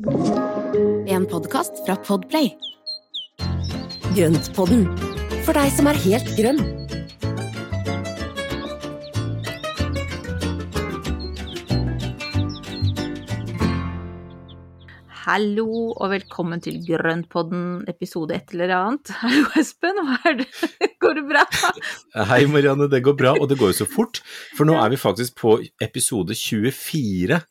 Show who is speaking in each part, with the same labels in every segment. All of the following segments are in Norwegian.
Speaker 1: En podkast fra Podplay.
Speaker 2: Grøntpodden, for deg som er helt grønn.
Speaker 3: Hallo og velkommen til Grøntpodden episode et eller annet. Hallo Espen, hva er det? Går det bra?
Speaker 4: Hei Marianne, det går bra, og det går jo så fort. For nå er vi faktisk på episode 24.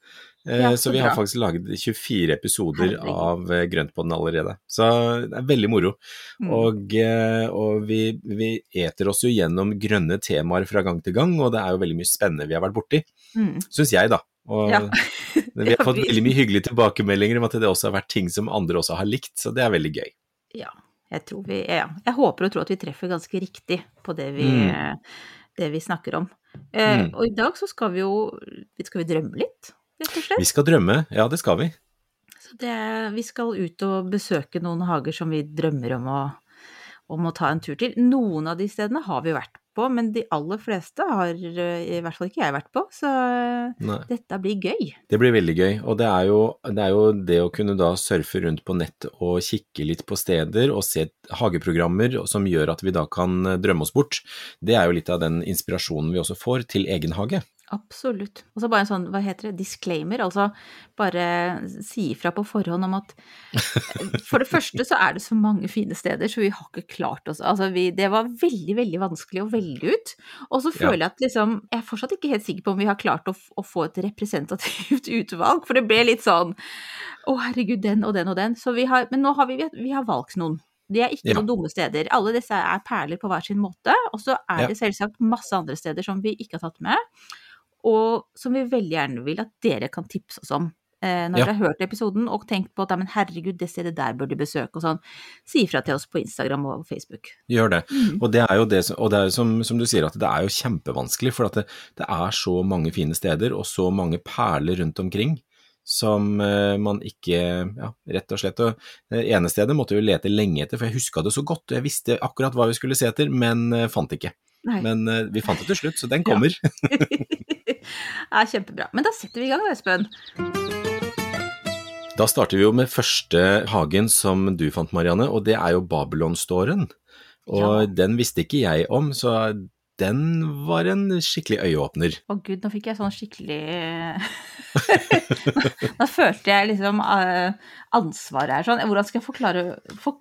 Speaker 4: Eh,
Speaker 3: Ja,
Speaker 4: så
Speaker 3: så
Speaker 4: vi har faktisk laget 24 episoder
Speaker 3: Herlig.
Speaker 4: av eh, Grøntpodden allerede. Så det er veldig moro.
Speaker 3: Mm.
Speaker 4: Og, eh, og vi, vi eter oss jo gjennom grønne temaer fra gang til gang, og det er jo veldig mye spennende vi har vært borti.
Speaker 3: Mm.
Speaker 4: Syns jeg, da. Og
Speaker 3: Ja.
Speaker 4: vi har fått veldig mye hyggelige tilbakemeldinger om at det også har vært ting som andre også har likt, så det er veldig gøy.
Speaker 3: Ja, jeg tror vi ja. Jeg håper og tror at vi treffer ganske riktig på det vi,
Speaker 4: Mm.
Speaker 3: det vi snakker om. Eh,
Speaker 4: Mm.
Speaker 3: Og i dag så skal vi jo Skal vi drømme litt, rett og slett?
Speaker 4: Vi skal drømme, ja det skal vi.
Speaker 3: Så det, vi skal ut og besøke noen hager som vi drømmer om å, om å ta en tur til. Noen av de stedene har vi vært på, men de aller fleste har eh, i hvert fall ikke jeg vært på, så eh,
Speaker 4: Nei.
Speaker 3: dette blir gøy.
Speaker 4: Det blir veldig gøy, og det er, jo, det er jo det å kunne da surfe rundt på nett og kikke litt på steder og se hageprogrammer som gjør at vi da kan eh, drømme oss bort. Det er jo litt av den inspirasjonen vi også får til egen hage.
Speaker 3: Absolutt. Og så bare en sånn, hva heter det, disclaimer, altså bare si ifra på forhånd om at For det første så er det så mange fine steder, så vi har ikke klart oss Altså, vi, det var veldig, veldig vanskelig å velge ut. Og så føler jeg at liksom Jeg er fortsatt ikke helt sikker på om vi har klart å, å få et representativt utvalg, for det ble litt sånn Å, herregud, den og den og den. Så vi har Men nå har vi, vi har valgt noen. De er ikke
Speaker 4: Ja.
Speaker 3: noen dumme steder. Alle disse er perler på hver sin måte. Og så er det selvsagt masse andre steder som vi ikke har tatt med og som vi veldig gjerne vil at dere kan tipse oss om. Eh, når
Speaker 4: Ja.
Speaker 3: dere har hørt episoden og tenkt på at men herregud, det stedet der bør du besøke, og sånn, si ifra til oss på Instagram og Facebook.
Speaker 4: Gjør det.
Speaker 3: Mm.
Speaker 4: Og det er jo det og det er jo som, som du sier, at det er jo kjempevanskelig, for at det, det er så mange fine steder og så mange perler rundt omkring som eh, man ikke Ja, rett og slett. Og det ene stedet måtte vi lete lenge etter, for jeg huska det så godt, og jeg visste akkurat hva vi skulle se etter, men eh, fant ikke.
Speaker 3: Nei.
Speaker 4: Men eh, vi fant det til slutt, så den kommer.
Speaker 3: ja, kjempebra. Men da setter vi i gang, Espen.
Speaker 4: Da starter vi jo med første hagen som du fant, Marianne, og det er jo Babylonståren. Og
Speaker 3: Ja.
Speaker 4: den visste ikke jeg om, så den var en skikkelig øyeåpner.
Speaker 3: Å gud, nå fikk jeg sånn skikkelig Nå følte jeg liksom eh, ansvaret her. Sånn. Hvordan skal jeg forklare få,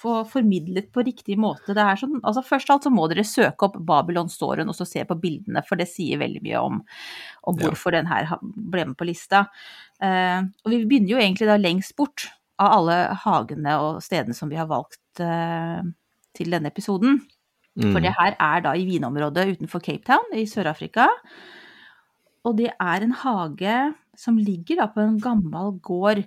Speaker 3: få formidlet på riktig måte? Det her? sånn, altså Først av alt så må dere søke opp Babylon-storen og så se på bildene, for det sier veldig mye om, om
Speaker 4: Ja.
Speaker 3: hvorfor den her ble med på lista. Uh, og vi begynner jo egentlig da lengst bort av alle hagene og stedene som vi har valgt uh, til denne episoden. For
Speaker 4: Mm.
Speaker 3: det her er da i vinområdet utenfor Cape Town i Sør-Afrika. Og det er en hage som ligger da på en gammel gård.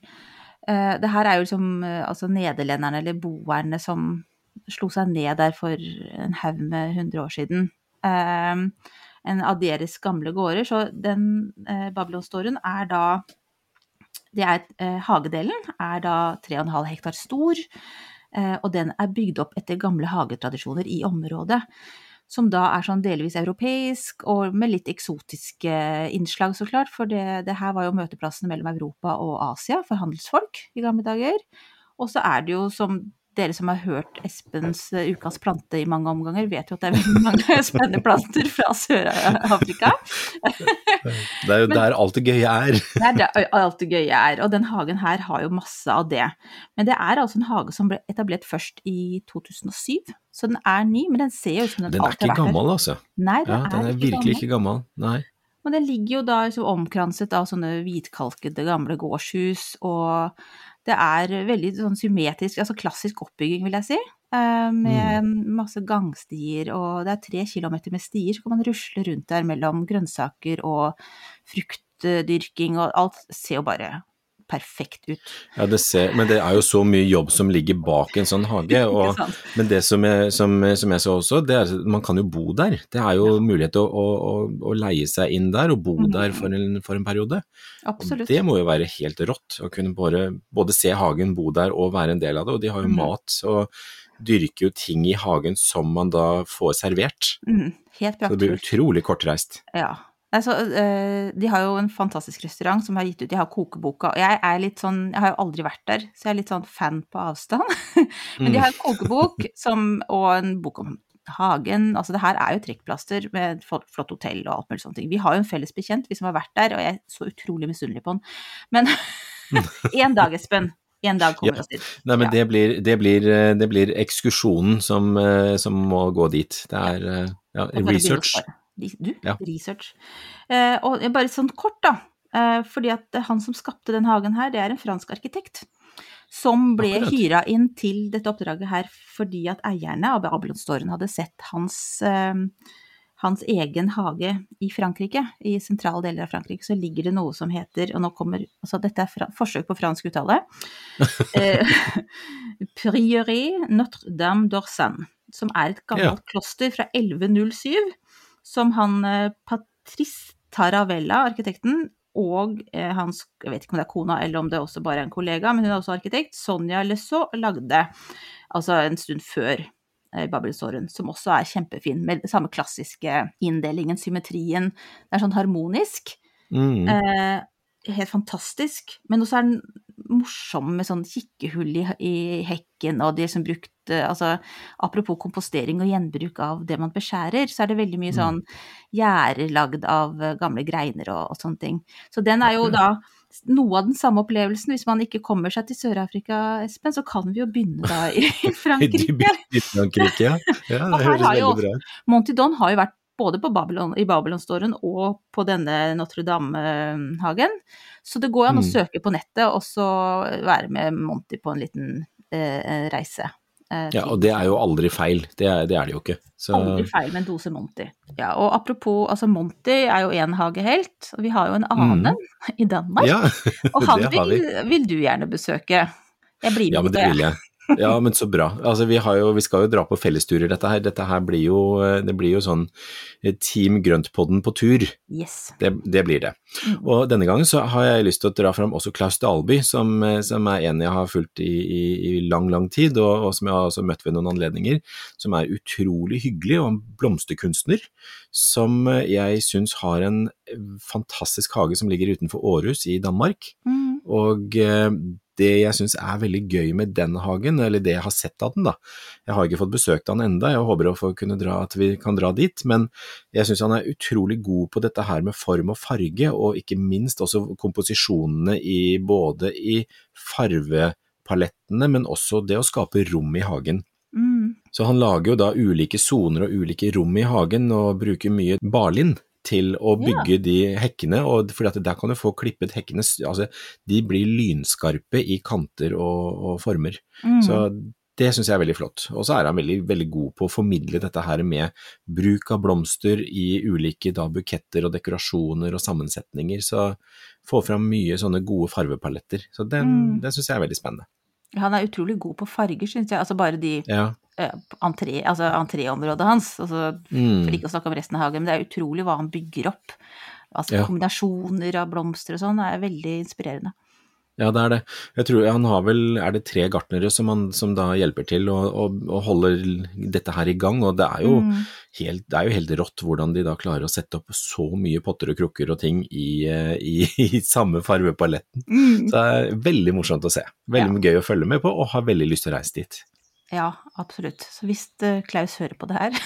Speaker 3: Eh, det her er jo liksom eh, altså nederlenderne eller boerne som slo seg ned der for en haug med hundre år siden. Eh, en av deres gamle gårder. Så den eh, Babylonståren er da det er, eh, Hagedelen er da 3,5 hektar stor, og den er bygd opp etter gamle hagetradisjoner i området. Som da er sånn delvis europeisk, og med litt eksotiske innslag, så klart. For det, det her var jo møteplassen mellom Europa og Asia for handelsfolk i gamle dager. Og så er det jo som dere som har hørt Espens eh, ukas plante i mange omganger, vet jo at det er veldig mange spennende planter fra Sør-Afrika.
Speaker 4: Det er jo der alt det gøye er.
Speaker 3: Det er der alt det gøye er, og den hagen her har jo masse av det. Men det er altså en hage som ble etablert først i 2007, så den er ny, men den ser jo ut som den,
Speaker 4: Den er
Speaker 3: alltid
Speaker 4: ikke
Speaker 3: har vært der.
Speaker 4: gammel, altså.
Speaker 3: Nei, den
Speaker 4: Ja, den er
Speaker 3: er,
Speaker 4: virkelig
Speaker 3: ikke
Speaker 4: ikke gammel. Nei.
Speaker 3: Men den ligger jo da liksom omkranset av sånne hvitkalkede gamle gårdshus, og det er veldig sånn symmetrisk, altså klassisk oppbygging, vil jeg si. eh, Med masse gangstier, og det er tre kilometer med stier, så kan man rusle rundt der mellom grønnsaker og fruktdyrking, og alt ser jo bare perfekt ut.
Speaker 4: Ja, det ser, men det er jo så mye jobb som ligger bak en sånn hage. Og, men det som jeg, som, som jeg så også, det er at man kan jo bo der. Det er jo mulighet til å, å, å, leie seg inn der og bo
Speaker 3: mm.
Speaker 4: der for en, for en periode. Og det må jo være helt rått å kunne både, både se hagen, bo der og være en del av det. Og de har jo
Speaker 3: mm.
Speaker 4: mat og dyrker jo ting i hagen som man da får servert.
Speaker 3: Mm, helt
Speaker 4: Så det blir utrolig kortreist.
Speaker 3: Ja. Altså, de har jo en fantastisk restaurant som har gitt ut De har kokeboka. Og jeg er litt sånn Jeg har jo aldri vært der, så jeg er litt sånn fan på avstand. Men de har en kokebok som, og en bok om hagen. Altså, det her er jo trekkplaster med flott hotell og alt mulig sånne ting. Vi har jo en felles bekjent, vi som har vært der, og jeg er så utrolig misunnelig på han. Men en dag, Espen. En dag kommer
Speaker 4: Ja.
Speaker 3: oss dit.
Speaker 4: Nei, men
Speaker 3: Ja.
Speaker 4: det, blir, det, blir, eh, det blir ekskursjonen som, eh, som må gå dit. Det er ja, research.
Speaker 3: Du,
Speaker 4: Ja.
Speaker 3: research. Eh, og bare sånn kort, da. Eh, fordi at han som skapte den hagen her, det er en fransk arkitekt. Som ble
Speaker 4: Akkurat.
Speaker 3: hyra inn til dette oppdraget her fordi at eierne av Babylonstoren hadde sett hans, eh, hans egen hage i Frankrike. I sentrale deler av Frankrike så ligger det noe som heter Og nå kommer Altså, dette er forsøk på fransk uttale. Eh, Prieuré Notre-Dame d'Orsan, som er et gammelt kloster fra 1107, som han eh, Patrice Taravella, arkitekten, og eh, hans, jeg vet ikke om det er kona eller om det også bare er en kollega, men hun er også arkitekt, Sonja Lesaux, lagde altså en stund før eh, Babelstoren, som også er kjempefin, med den samme klassiske inndelingen, symmetrien. Det er sånn harmonisk.
Speaker 4: Mm.
Speaker 3: Eh, helt fantastisk. Men også er den morsom med sånn kikkehull i, i hekken, og de som brukte Altså apropos kompostering og gjenbruk av det man beskjærer, så er det veldig mye
Speaker 4: Mm.
Speaker 3: sånn gjerder lagd av eh, gamle greiner og, og sånne ting. Så den er jo da noe av den samme opplevelsen. Hvis man ikke kommer seg til Sør-Afrika, Espen, så kan vi jo begynne da i
Speaker 4: I
Speaker 3: Frankrike.
Speaker 4: i Frankrike, ja. ja det høres veldig bra ut.
Speaker 3: Monty Don har jo vært både på Babylon, i Babylonstoren og på denne Notre-Dame-hagen. Så det går an å
Speaker 4: Mm.
Speaker 3: søke på nettet og så være med Monty på en liten eh, reise. eh,
Speaker 4: Ja, og det er jo aldri feil. Det er det, er det jo ikke. Så
Speaker 3: Aldri feil med en dose Monty. Ja, og apropos, altså Monty er jo en hagehelt, og vi har jo en annen i Danmark.
Speaker 4: Mm. ja,
Speaker 3: og han
Speaker 4: har vi.
Speaker 3: vil, vil du gjerne besøke. Jeg blir
Speaker 4: Ja, men det vil jeg. Ja, men så bra. Altså, vi, har jo, vi skal jo dra på fellesturer, dette her. Dette her blir jo, det blir jo sånn eh, Team Grøntpodden på tur.
Speaker 3: Yes.
Speaker 4: Det, det blir det.
Speaker 3: Mm.
Speaker 4: Og denne gangen så har jeg lyst til å dra fram også Klaus Dalby, som, eh, som er en jeg har fulgt i, i, i lang, lang tid, og, og som jeg har også møtt ved noen anledninger. Som er utrolig hyggelig, og en blomsterkunstner. Som eh, jeg syns har en fantastisk hage som ligger utenfor Århus i Danmark.
Speaker 3: Mm.
Speaker 4: Og eh, det jeg syns er veldig gøy med den hagen, eller det jeg har sett av den, da Jeg har ikke fått besøkt han enda, jeg håper å få kunne dra, at vi kan dra dit, men jeg syns han er utrolig god på dette her med form og farge, og ikke minst også komposisjonene i både i farvepalettene, men også det å skape rom i hagen.
Speaker 3: Mm.
Speaker 4: Så han lager jo da ulike soner og ulike rom i hagen, og bruker mye barlind til å
Speaker 3: Ja.
Speaker 4: bygge de hekkene, og fordi der kan du få klippet hekkene, altså de blir lynskarpe i kanter og, og former.
Speaker 3: Mm.
Speaker 4: Så det syns jeg er veldig flott. Og så er han veldig, veldig god på å formidle dette her med bruk av blomster i ulike da, buketter og dekorasjoner og sammensetninger, så få fram mye sånne gode farvepaletter. Så den,
Speaker 3: Mm.
Speaker 4: den syns jeg er veldig spennende.
Speaker 3: Han er utrolig god på farger, syns jeg. Altså bare de
Speaker 4: Ja.
Speaker 3: Eh, entré, altså entréområdet hans. Altså,
Speaker 4: Mm.
Speaker 3: For ikke å snakke om resten av hagen, men det er utrolig hva han bygger opp. Altså
Speaker 4: Ja.
Speaker 3: kombinasjoner av blomster og sånn er veldig inspirerende.
Speaker 4: Ja, det er det. Jeg tror han har vel, er det tre gartnere som, han, som da hjelper til og, og, og holder dette her i gang, og det er jo
Speaker 3: Mm.
Speaker 4: helt, det er jo helt rått hvordan de da klarer å sette opp så mye potter og krukker og ting i, eh, i, i samme farvepaletten.
Speaker 3: Mm.
Speaker 4: Så det er veldig morsomt å se. Veldig gøy å følge med på, og har veldig lyst til å reise dit.
Speaker 3: Ja, absolutt. Så hvis eh, Klaus hører på det her,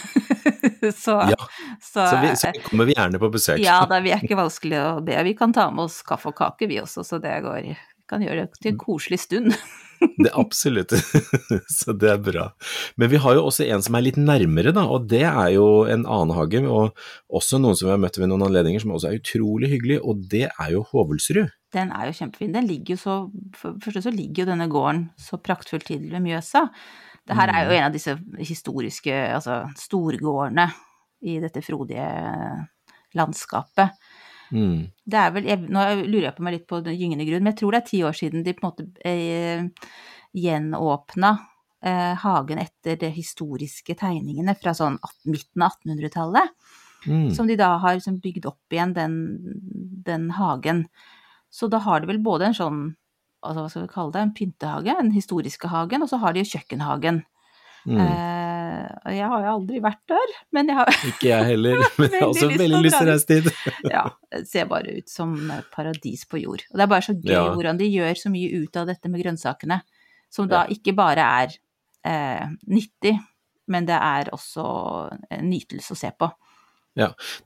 Speaker 3: så,
Speaker 4: Ja,
Speaker 3: så,
Speaker 4: Så, vi, så kommer vi gjerne på besøk.
Speaker 3: Ja, da, vi er ikke vanskelig å be. Vi kan ta med oss kaffe og kake, vi også, så det går Vi kan gjøre det til en koselig stund.
Speaker 4: Det absolutt. Så det er bra. Men vi har jo også en som er litt nærmere, da, og det er jo en annen hage, og også noen som vi har møtt ved noen anledninger som også er utrolig hyggelig, og det er jo Hovelsrud.
Speaker 3: Den er jo kjempefin. Den ligger jo så For det første så ligger jo denne gården så praktfullt til ved Mjøsa. Det her er jo en av disse historiske, altså storgårdene i dette frodige landskapet.
Speaker 4: Mm.
Speaker 3: Det er vel, jeg, nå lurer jeg på meg litt på den gyngende grunn, men jeg tror det er ti år siden de på en måte eh, gjenåpna eh, hagen etter de historiske tegningene fra sånn 18, midten av 1800-tallet.
Speaker 4: Mm.
Speaker 3: Som de da har liksom bygd opp igjen, den, den hagen. Så da har de vel både en sånn, altså hva skal vi kalle det, en pyntehage, den historiske hagen, og så har de jo kjøkkenhagen.
Speaker 4: Mm.
Speaker 3: Eh, jeg har jo aldri vært der, men jeg har
Speaker 4: Ikke jeg heller, men jeg har også
Speaker 3: Veldig lyst til å
Speaker 4: reise dit.
Speaker 3: Ja, det ser bare ut som paradis på jord. Og det er bare så gøy
Speaker 4: Ja.
Speaker 3: hvordan de gjør så mye ut av dette med grønnsakene, som da ikke bare er eh, nyttig, men det er også en nytelse å se på.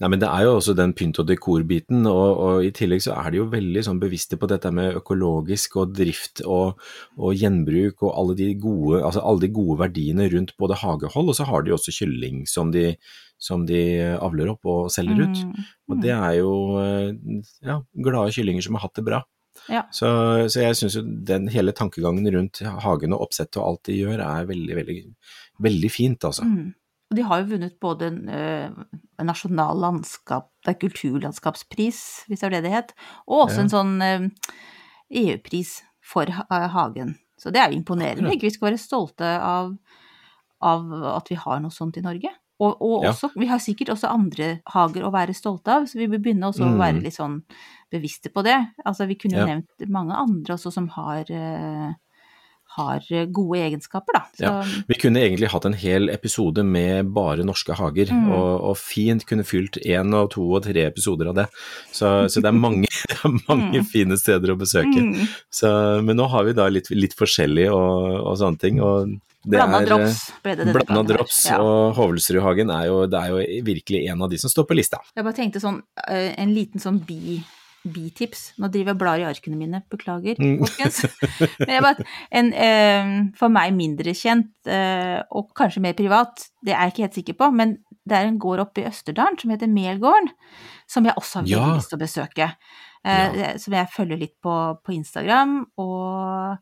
Speaker 4: Nei, men det er jo også den pynt og dekor-biten, og, og i tillegg så er de jo veldig sånn bevisste på dette med økologisk og drift og, og gjenbruk og alle de, gode, altså alle de gode verdiene rundt både hagehold, og så har de også kylling som de, som de avler opp og selger ut.
Speaker 3: Mm,
Speaker 4: Og det er jo eh, ja, glade kyllinger som har hatt det bra.
Speaker 3: Ja.
Speaker 4: Så, så jeg syns jo den hele tankegangen rundt hagen og oppsettet og alt de gjør, er veldig, veldig, veldig fint, altså.
Speaker 3: Mm. Og de har jo vunnet både en, eh, en nasjonal landskap, det er kulturlandskapspris, hvis det er det det het, og også
Speaker 4: Ja.
Speaker 3: en sånn eh, EU-pris for eh, hagen. Så det er jo imponerende. Ikke? Vi skal være stolte av, av at vi har noe sånt i Norge. Og, og
Speaker 4: Ja.
Speaker 3: også, vi har sikkert også andre hager å være stolte av, så vi bør begynne også å
Speaker 4: Mm.
Speaker 3: være litt sånn bevisste på det. Altså, vi kunne jo
Speaker 4: Ja.
Speaker 3: nevnt mange andre også som har, eh, har gode egenskaper, da. Så,
Speaker 4: Ja. Vi kunne egentlig hatt en hel episode med bare norske hager,
Speaker 3: Mm.
Speaker 4: og, og fint kunne fylt én og to og tre episoder av det. Så, så det er mange, det er mange
Speaker 3: Mm.
Speaker 4: fine steder å besøke.
Speaker 3: Mm.
Speaker 4: Så, men nå har vi da litt, litt forskjellig og, og sånne ting. og det
Speaker 3: Blanda
Speaker 4: er,
Speaker 3: drops ble det denne
Speaker 4: Blanda
Speaker 3: gangen
Speaker 4: drops,
Speaker 3: Ja.
Speaker 4: og Hovelsrudhagen er er jo virkelig en av de som står på lista.
Speaker 3: Jeg bare tenkte sånn, eh, en liten sånn bi, bitips. Nå driver jeg og blar i arkene mine, beklager,
Speaker 4: Mm.
Speaker 3: folkens. Men jeg bare, en eh, for meg mindre kjent, eh, og kanskje mer privat, det er jeg ikke helt sikker på, men det er en gård oppe i Østerdalen som heter Melgården, som jeg også har veldig
Speaker 4: Ja.
Speaker 3: lyst til å besøke. Eh, Som jeg følger litt på, på Instagram, og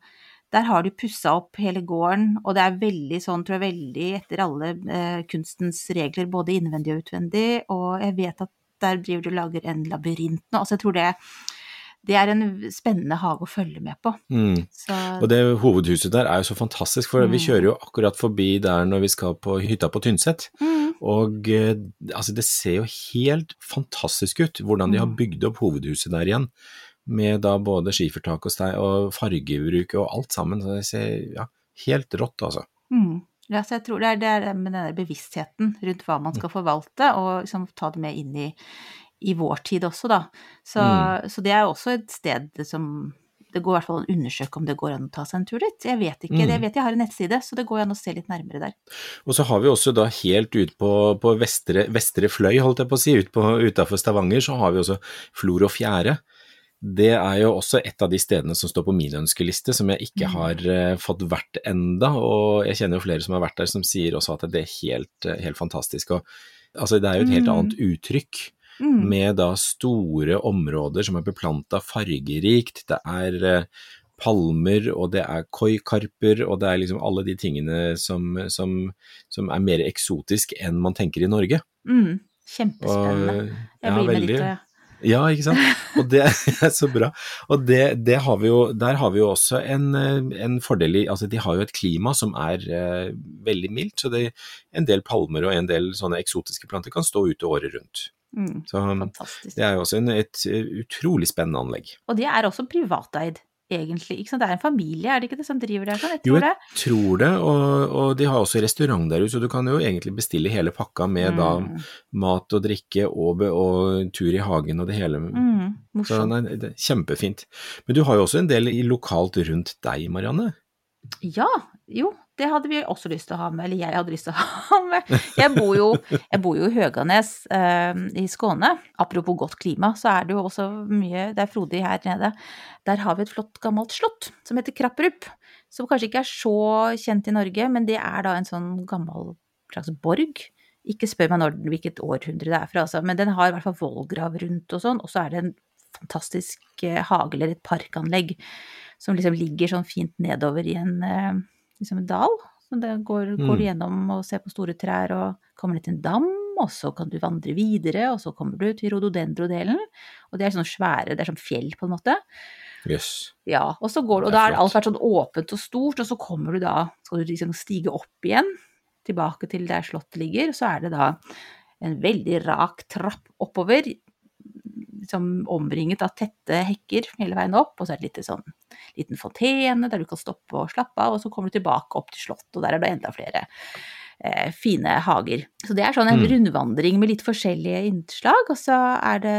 Speaker 3: der har de pussa opp hele gården, og det er veldig sånn, tror jeg, veldig etter alle eh, kunstens regler, både innvendig og utvendig, og jeg vet at der driver du og lager en labyrint nå, altså jeg tror det, det er en spennende hage å følge med på.
Speaker 4: Mm.
Speaker 3: Så,
Speaker 4: Og det hovedhuset der er jo så fantastisk, for vi
Speaker 3: Mm.
Speaker 4: kjører jo akkurat forbi der når vi skal på hytta på Tynset.
Speaker 3: mm,
Speaker 4: Og eh, altså det ser jo helt fantastisk ut hvordan de har
Speaker 3: Mm.
Speaker 4: bygd opp hovedhuset der igjen. Med da både skifertak og, og fargebruk og alt sammen. Så det ser ja, helt rått, altså.
Speaker 3: mm. Ja, så jeg tror det er det, er med den bevisstheten rundt hva man skal forvalte, og liksom ta det med inn i, i vår tid også, da. Så,
Speaker 4: Mm.
Speaker 3: så det er også et sted som det går i hvert fall an å undersøke om det går an å ta seg en tur dit. Jeg vet ikke.
Speaker 4: Mm.
Speaker 3: Jeg vet jeg har en nettside, så det går an å se litt nærmere der.
Speaker 4: Og så har vi også da helt ut på, på vestre, vestre fløy, holdt jeg på å si, ut utafor Stavanger, så har vi også Flor og Fjære. Det er jo også et av de stedene som står på min ønskeliste, som jeg ikke
Speaker 3: Mm.
Speaker 4: har eh, fått vært enda, og jeg kjenner jo flere som har vært der som sier også at det er helt, eh, helt fantastisk. Og, altså det er jo et helt
Speaker 3: Mm.
Speaker 4: annet uttrykk.
Speaker 3: Mm.
Speaker 4: med da store områder som er beplanta fargerikt. Det er eh, palmer, og det er koikarper, og det er liksom alle de tingene som, som, som er mer eksotisk enn man tenker i Norge.
Speaker 3: Mm.
Speaker 4: Og,
Speaker 3: Kjempespennende. Jeg
Speaker 4: ja,
Speaker 3: blir med
Speaker 4: veldig.
Speaker 3: og jeg.
Speaker 4: Ja, ikke sant. Og det er så bra. Og det, det har vi jo, der har vi jo også en, en fordel i Altså, de har jo et klima som er uh, veldig mildt, så det, en del palmer og en del sånne eksotiske planter kan stå ute året rundt.
Speaker 3: Mm.
Speaker 4: Så
Speaker 3: Fantastisk.
Speaker 4: det er jo også en, et eh, utrolig spennende anlegg.
Speaker 3: Og det er også privateid, egentlig. Ikke sant? Det er en familie, er det ikke det, som driver det? Sånn? Jeg
Speaker 4: Jo, jeg
Speaker 3: det.
Speaker 4: tror det, og, og de har også restaurant der ute, så du kan jo egentlig bestille hele pakka med da
Speaker 3: Mm.
Speaker 4: mat og drikke og, og tur i hagen og det hele.
Speaker 3: Mm.
Speaker 4: Så nei, det kjempefint. Men du har jo også en del lokalt rundt deg, Marianne.
Speaker 3: Ja, jo, det hadde vi også lyst til å ha med. Eller jeg hadde lyst til å ha med. Jeg bor jo, jeg bor jo i Høganes eh, i Skåne. Apropos godt klima, så er det jo også mye Det er frodig her nede. Der har vi et flott gammelt slott som heter Krapperup. Som kanskje ikke er så kjent i Norge, men det er da en sånn gammel slags borg. Ikke spør meg når, hvilket århundre det er fra, altså, men den har i hvert fall vollgrav rundt og sånn. Og så er det en fantastisk eh, hage eller et parkanlegg som liksom ligger sånn fint nedover i en eh, liksom en dal. Så det går, går
Speaker 4: Mm.
Speaker 3: du gjennom og ser på store trær og kommer ned til en dam, og så kan du vandre videre, og så kommer du til rododendrodelen. Og det er sånne svære, det er sånn fjell på en måte.
Speaker 4: Yes.
Speaker 3: Ja, og så går du, og da
Speaker 4: har
Speaker 3: alt vært sånn åpent og stort, og så kommer du da, skal du liksom stige opp igjen, tilbake til der slottet ligger, så er det da en veldig rak trapp oppover, liksom omringet av tette hekker hele veien opp, og så er det litt sånn liten fontene der du kan stoppe og slappe av, og så kommer du tilbake opp til slottet, og der er det enda flere eh, fine hager. Så det er sånn en
Speaker 4: Mm.
Speaker 3: rundvandring med litt forskjellige innslag, og så er det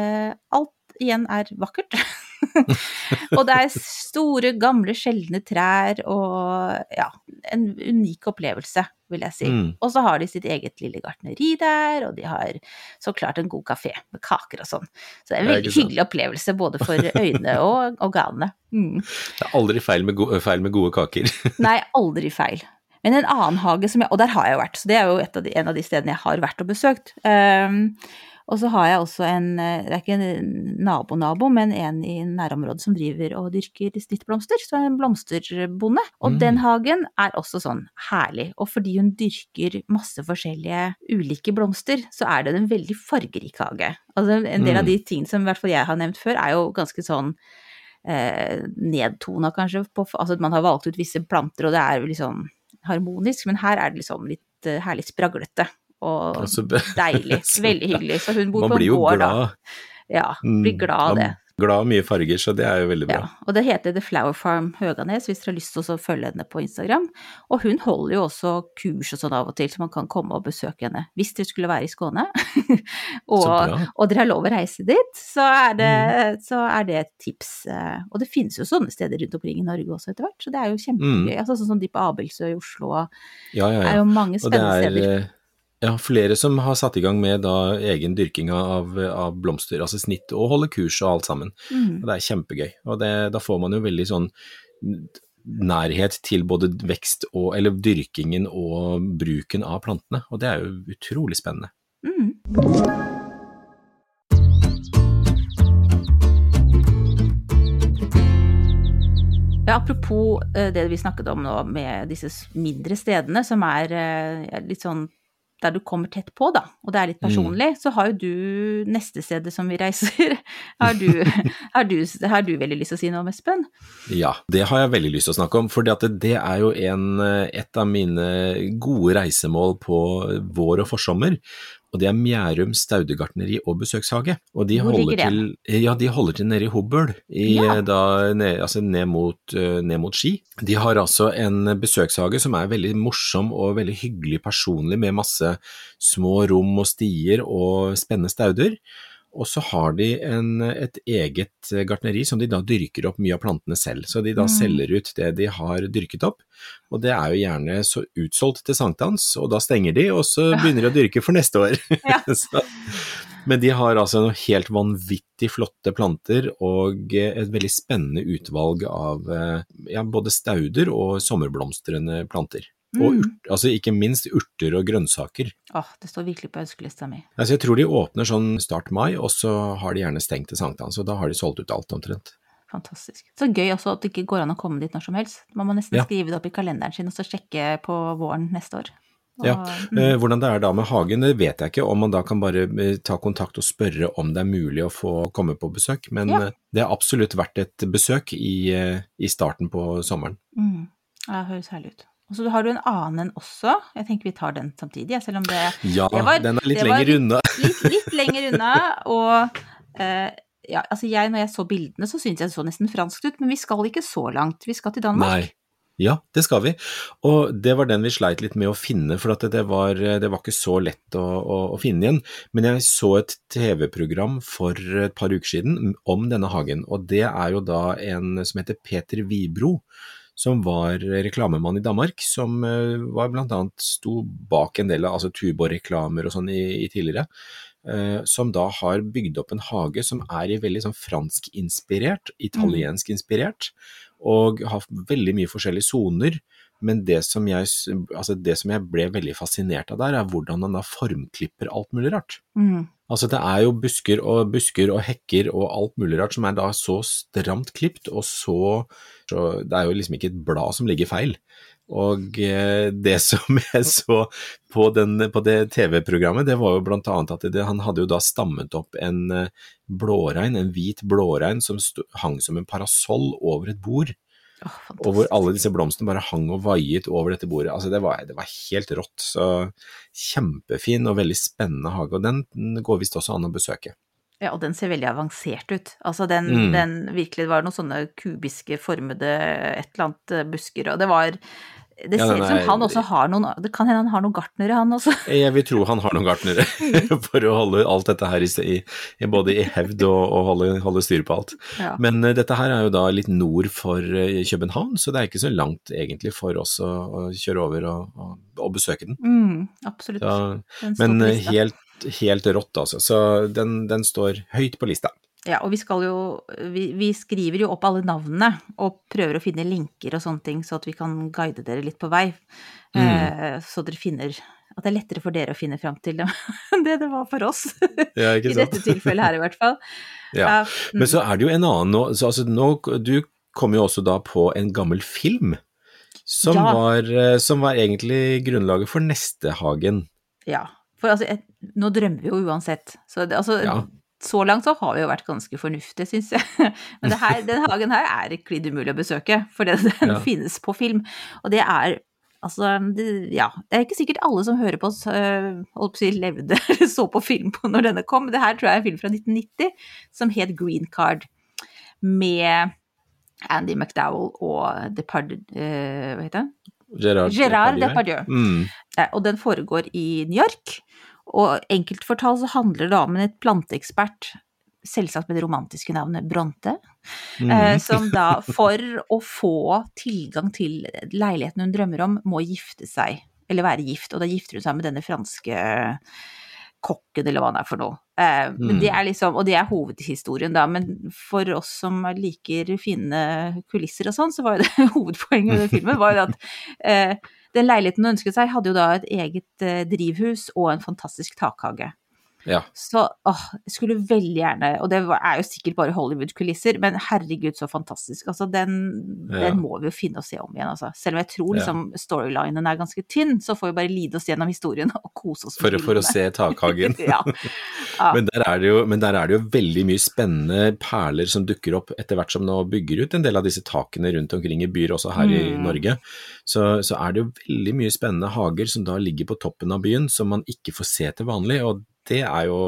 Speaker 3: Alt igjen er vakkert. og det er store, gamle, sjeldne trær og ja, en unik opplevelse, vil jeg si.
Speaker 4: Mm.
Speaker 3: Og så har de sitt eget lille gartneri der, og de har så klart en god kafé med kaker og sånn. Så det er en veldig hyggelig opplevelse både for øynene og organene. Mm.
Speaker 4: Det er aldri feil med, go feil med gode kaker.
Speaker 3: Nei, aldri feil. Men en annen hage som jeg Og der har jeg jo vært, så det er jo et av de, en av de stedene jeg har vært og besøkt. Um, og så har jeg også en eh, Det er ikke en nabo-nabo, men en i nærområdet som driver og dyrker snittblomster. Så en blomsterbonde. Og
Speaker 4: Mm.
Speaker 3: den hagen er også sånn herlig. Og fordi hun dyrker masse forskjellige ulike blomster, så er det en veldig fargerik hage. Altså en del av
Speaker 4: Mm.
Speaker 3: de tingene som i hvert fall jeg har nevnt før, er jo ganske sånn eh, nedtona kanskje. På, altså at man har valgt ut visse planter, og det er jo sånn harmonisk, men her er det liksom litt eh, herlig spraglete. Og
Speaker 4: Altså,
Speaker 3: deilig. Veldig hyggelig. Så hun bor på en gård, da.
Speaker 4: glad.
Speaker 3: Ja,
Speaker 4: Mm,
Speaker 3: blir glad av det.
Speaker 4: Glad av mye farger, så det er jo veldig bra.
Speaker 3: Ja, og det heter The Flower Farm Høganes, hvis dere har lyst til å følge henne på Instagram. Og hun holder jo også kurs og sånn av og til, så man kan komme og besøke henne hvis dere skulle være i Skåne. og.
Speaker 4: Mm.
Speaker 3: og dere har lov å reise dit, så er, det, så er det et tips. Eh, Og det finnes jo sånne steder rundt omkring i Norge også etter hvert, så det er jo kjempegøy. Altså, sånn som de på Abelsø i Oslo, og
Speaker 4: Ja, ja,
Speaker 3: det er jo mange
Speaker 4: Og
Speaker 3: spennende
Speaker 4: er
Speaker 3: steder.
Speaker 4: Ja, flere som har satt i gang med da egen dyrking av, av blomster, altså snitt, og holde kurs og alt sammen.
Speaker 3: Mm.
Speaker 4: Og det er kjempegøy. Og det, da får man jo veldig sånn nærhet til både vekst og, eller dyrkingen og bruken av plantene, og det er jo utrolig spennende.
Speaker 3: Mm. Ja, apropos eh, det vi snakket om nå med disse mindre stedene, som er eh, litt sånn der du kommer tett på, da, og det er litt personlig, så har jo du neste stedet som vi reiser, har du, har du, har du veldig lyst til å si noe om, Espen?
Speaker 4: Ja, det har jeg veldig lyst til å snakke om, for det, det er jo en, et av mine gode reisemål på vår og forsommer. Og det er Mjærum staudegartneri og besøkshage. Og de
Speaker 3: Hvor
Speaker 4: holder til, ja, de holder til nede i Hobøl, i,
Speaker 3: Ja.
Speaker 4: da, ned, altså ned mot, eh, ned mot Ski. De har altså en besøkshage som er veldig morsom og veldig hyggelig personlig, med masse små rom og stier og spennende stauder. Og så har de en, et eget gartneri som de da dyrker opp mye av plantene selv. Så de da
Speaker 3: Mm.
Speaker 4: selger ut det de har dyrket opp. Og det er jo gjerne så utsolgt til sankthans, og da stenger de, og så begynner de å dyrke for neste år.
Speaker 3: Ja.
Speaker 4: så, men de har altså noen helt vanvittig flotte planter og et veldig spennende utvalg av eh, ja, både stauder og sommerblomstrende planter. Og
Speaker 3: Mm.
Speaker 4: urt, altså ikke minst urter og grønnsaker.
Speaker 3: Åh, det står virkelig på ønskelista mi.
Speaker 4: Altså jeg tror de åpner sånn start mai, og så har de gjerne stengt til sankthans, og da har de solgt ut alt omtrent.
Speaker 3: Fantastisk. Så gøy også at det ikke går an å komme dit når som helst. Man må nesten
Speaker 4: Ja.
Speaker 3: skrive det opp i kalenderen sin og så sjekke på våren neste år. Og,
Speaker 4: Ja,
Speaker 3: mm.
Speaker 4: Eh, hvordan det er da med hagen, det vet jeg ikke, om man da kan bare eh, ta kontakt og spørre om det er mulig å få komme på besøk, men
Speaker 3: Ja.
Speaker 4: eh, det er absolutt verdt et besøk i, i starten på sommeren.
Speaker 3: Mm. Ja, det høres herlig ut. Og så har du en annen en også. Jeg tenker vi tar den samtidig, selv om det
Speaker 4: Ja,
Speaker 3: Det var-
Speaker 4: den er litt lenger
Speaker 3: litt-
Speaker 4: unna.
Speaker 3: litt, litt lenger unna. Og eh, ja, altså jeg, når jeg så bildene, så syntes jeg det så nesten franskt ut, men vi skal ikke så langt. Vi skal til Danmark.
Speaker 4: Nei. Ja, det skal vi. Og det var den vi sleit litt med å finne, for at det, var, det var ikke så lett å, å, å finne igjen. Men jeg så et TV-program for et par uker siden om denne hagen, og det er jo da en som heter Peter Vibro, som var reklamemann i Danmark, som eh, var blant annet sto bak en del av altså Tuborg-reklamer og sånn i, i tidligere. eh, Som da har bygd opp en hage som er i veldig sånn fransk-inspirert, italiensk-inspirert, og har veldig mye forskjellige soner. Men det som, jeg, altså det som jeg ble veldig fascinert av der, er hvordan han da formklipper alt mulig rart.
Speaker 3: Mm.
Speaker 4: Altså det er jo busker og busker og hekker og alt mulig rart som er da så stramt klipt og så, så Det er jo liksom ikke et blad som ligger feil. Og eh, det som jeg så på, den, på det TV-programmet, det var jo blant annet at det, han hadde jo da stammet opp en eh, blårein, en hvit blårein som sto, hang som en parasoll over et bord.
Speaker 3: Åh,
Speaker 4: Og hvor alle disse blomstene bare hang og vaiet over dette bordet. Altså det var, det var helt rått. Så kjempefin og veldig spennende hage. Og den går visst også an å besøke.
Speaker 3: Ja, og den ser veldig avansert ut. Altså den,
Speaker 4: Mm.
Speaker 3: den virkelig det var noen sånne kubiske formede et eller annet eh, busker, og det var Det ser ut ja,
Speaker 4: som
Speaker 3: han også har noen Det kan hende han har noen gartnere, han også.
Speaker 4: Jeg vil tro han har noen gartnere for å holde alt dette her i, både i hevd og, og holde, holde styr på alt.
Speaker 3: Ja.
Speaker 4: Men uh, dette her er jo da litt nord for uh, København, så det er ikke så langt egentlig for oss å, å kjøre over og, og, og besøke den.
Speaker 3: Mm, absolutt.
Speaker 4: Så, men
Speaker 3: lista.
Speaker 4: helt, helt rått, altså. Så den, den står høyt på lista.
Speaker 3: Ja, og vi skal jo vi, vi skriver jo opp alle navnene og prøver å finne linker og sånne ting, så at vi kan guide dere litt på vei.
Speaker 4: Mm.
Speaker 3: Eh, så dere finner At det er lettere for dere å finne fram til dem enn det det var for oss.
Speaker 4: Ja,
Speaker 3: I dette tilfellet her, i hvert fall.
Speaker 4: Ja.
Speaker 3: mm,
Speaker 4: Men så er det jo en annen nå, så altså nå Du kom jo også da på en gammel film som,
Speaker 3: Ja.
Speaker 4: var, eh, som var egentlig grunnlaget for Nestehagen.
Speaker 3: Ja. For altså, et, nå drømmer vi jo uansett. Så det, altså,
Speaker 4: Ja.
Speaker 3: Så langt så har vi jo vært ganske fornuftige, syns jeg. Men det her, den hagen her er klidd umulig å besøke, for den, den
Speaker 4: Ja.
Speaker 3: finnes på film. Og det er Altså, det, ja. Det er ikke sikkert alle som hører på oss, øh, holdt på å si levde eller så på film på når denne kom. Det her tror jeg er en film fra 1990 som het Green Card, med Andy McDowell og Depard... øh, Hva heter han?
Speaker 4: Gerard,
Speaker 3: Gerard
Speaker 4: Depardieu.
Speaker 3: Depardieu.
Speaker 4: Mm.
Speaker 3: Eh, Og den foregår i New York. Og enkelt fortalt så handler det om en planteekspert, selvsagt med det romantiske navnet Bronte,
Speaker 4: Mm.
Speaker 3: eh, som da for å få tilgang til leiligheten hun drømmer om, må gifte seg, eller være gift, og da gifter hun seg med denne franske kokken, eller hva han er for noe. Eh, men
Speaker 4: Mm.
Speaker 3: det er liksom, og det er hovedhistorien, da. Men for oss som liker fine kulisser og sånn, så var jo det hovedpoenget med den filmen var jo at eh, den leiligheten hun ønsket seg, hadde jo da et eget eh, drivhus og en fantastisk takhage.
Speaker 4: Ja.
Speaker 3: Så åh, jeg skulle veldig gjerne, og det er jo sikkert bare Hollywood-kulisser, men herregud så fantastisk. Altså den,
Speaker 4: Ja.
Speaker 3: den må vi jo finne og se om igjen, altså. Selv om jeg tror liksom storylinen er ganske tynn, så får vi bare lide oss gjennom historien og kose oss
Speaker 4: For, for å se takhagen.
Speaker 3: ja.
Speaker 4: Men der, er det jo, men der er det jo veldig mye spennende perler som dukker opp etter hvert som nå bygger ut en del av disse takene rundt omkring i byer, også her i
Speaker 3: Mm.
Speaker 4: Norge. Så, så er det jo veldig mye spennende hager som da ligger på toppen av byen, som man ikke får se til vanlig. og det er jo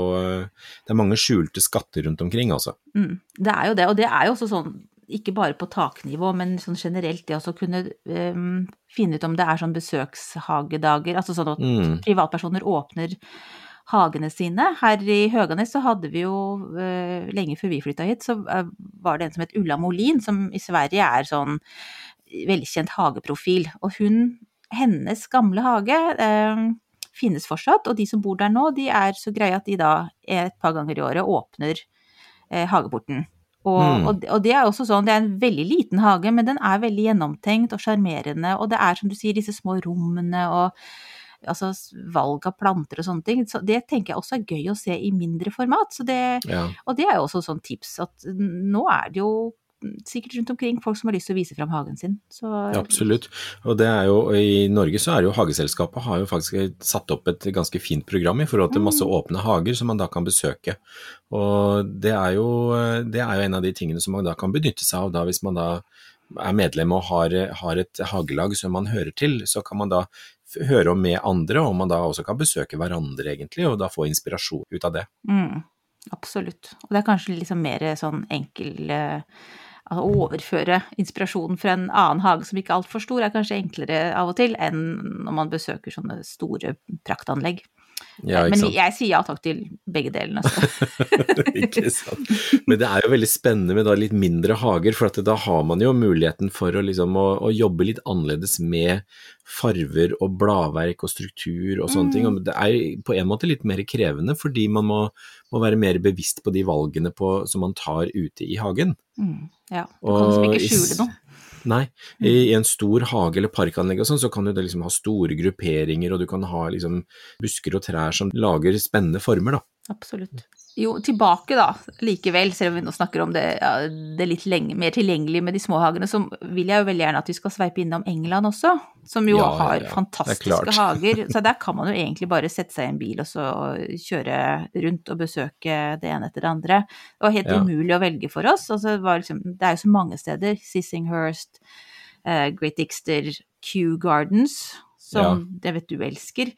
Speaker 4: Det er mange skjulte skatter rundt omkring, altså.
Speaker 3: Mm, det er jo det, og det er jo også sånn ikke bare på taknivå, men sånn generelt det å kunne um, finne ut om det er sånn besøkshagedager, altså sånn at
Speaker 4: Mm.
Speaker 3: privatpersoner åpner hagene sine. Her i Høganes så hadde vi jo, uh, lenge før vi flytta hit, så uh, var det en som het Ulla Molin, som i Sverige er sånn velkjent hageprofil. Og hun, hennes gamle hage, eh, finnes fortsatt, og de som bor der nå, de er så greie at de da et par ganger i året åpner eh, hageporten. Og,
Speaker 4: Mm.
Speaker 3: og, og det er også sånn, det er en veldig liten hage, men den er veldig gjennomtenkt og sjarmerende, og det er som du sier, disse små rommene og altså valg av planter og sånne ting. Så det tenker jeg også er gøy å se i mindre format. Så det,
Speaker 4: Ja.
Speaker 3: og det er jo også sånn tips at nå er det jo sikkert rundt omkring folk som har lyst til å vise fram hagen sin. Så
Speaker 4: Absolutt. Og det er jo, I Norge så er jo Hageselskapet har jo faktisk satt opp et ganske fint program i forhold til masse
Speaker 3: Mm.
Speaker 4: åpne hager som man da kan besøke. Og det er, jo, det er jo en av de tingene som man da kan benytte seg av da hvis man da er medlem og har, har et hagelag som man hører til, så kan man da høre om med andre, og man da også kan besøke hverandre egentlig, og da få inspirasjon ut av det.
Speaker 3: mm, absolutt. Og det er kanskje liksom mer sånn enkel eh, Altså overføre inspirasjonen fra en annen hage som ikke er altfor stor, er kanskje enklere av og til enn når man besøker sånne store praktanlegg.
Speaker 4: Ja,
Speaker 3: Men jeg sier ja takk til begge delene. Altså.
Speaker 4: ikke sant. Men det er jo veldig spennende med da litt mindre hager, for at da har man jo muligheten for å, liksom, å, å jobbe litt annerledes med farver og bladverk og struktur og sånne
Speaker 3: Mm.
Speaker 4: ting. Og det er på en måte litt mer krevende, fordi man må, må være mer bevisst på de valgene på, som man tar ute i hagen.
Speaker 3: Mm, ja. Du kan liksom ikke skjule noe.
Speaker 4: Nei, i, i en stor hage eller parkanlegg og sånn, så kan du liksom ha store grupperinger, og du kan ha liksom busker og trær som lager spennende former, da.
Speaker 3: Absolutt. Jo, tilbake da, likevel, selv om vi nå snakker om det, ja, det litt lenge, mer tilgjengelig med de små hagene, så vil jeg jo veldig gjerne at vi skal sveipe innom England også, som jo
Speaker 4: Ja,
Speaker 3: har
Speaker 4: ja,
Speaker 3: fantastiske hager. Så der kan man jo egentlig bare sette seg i en bil og så kjøre rundt og besøke det ene etter det andre. Det var helt umulig å velge for oss. Altså, det, var liksom, det er jo så mange steder. Sissinghurst, uh, Great Dixter, Kew Gardens, som jeg vet du elsker.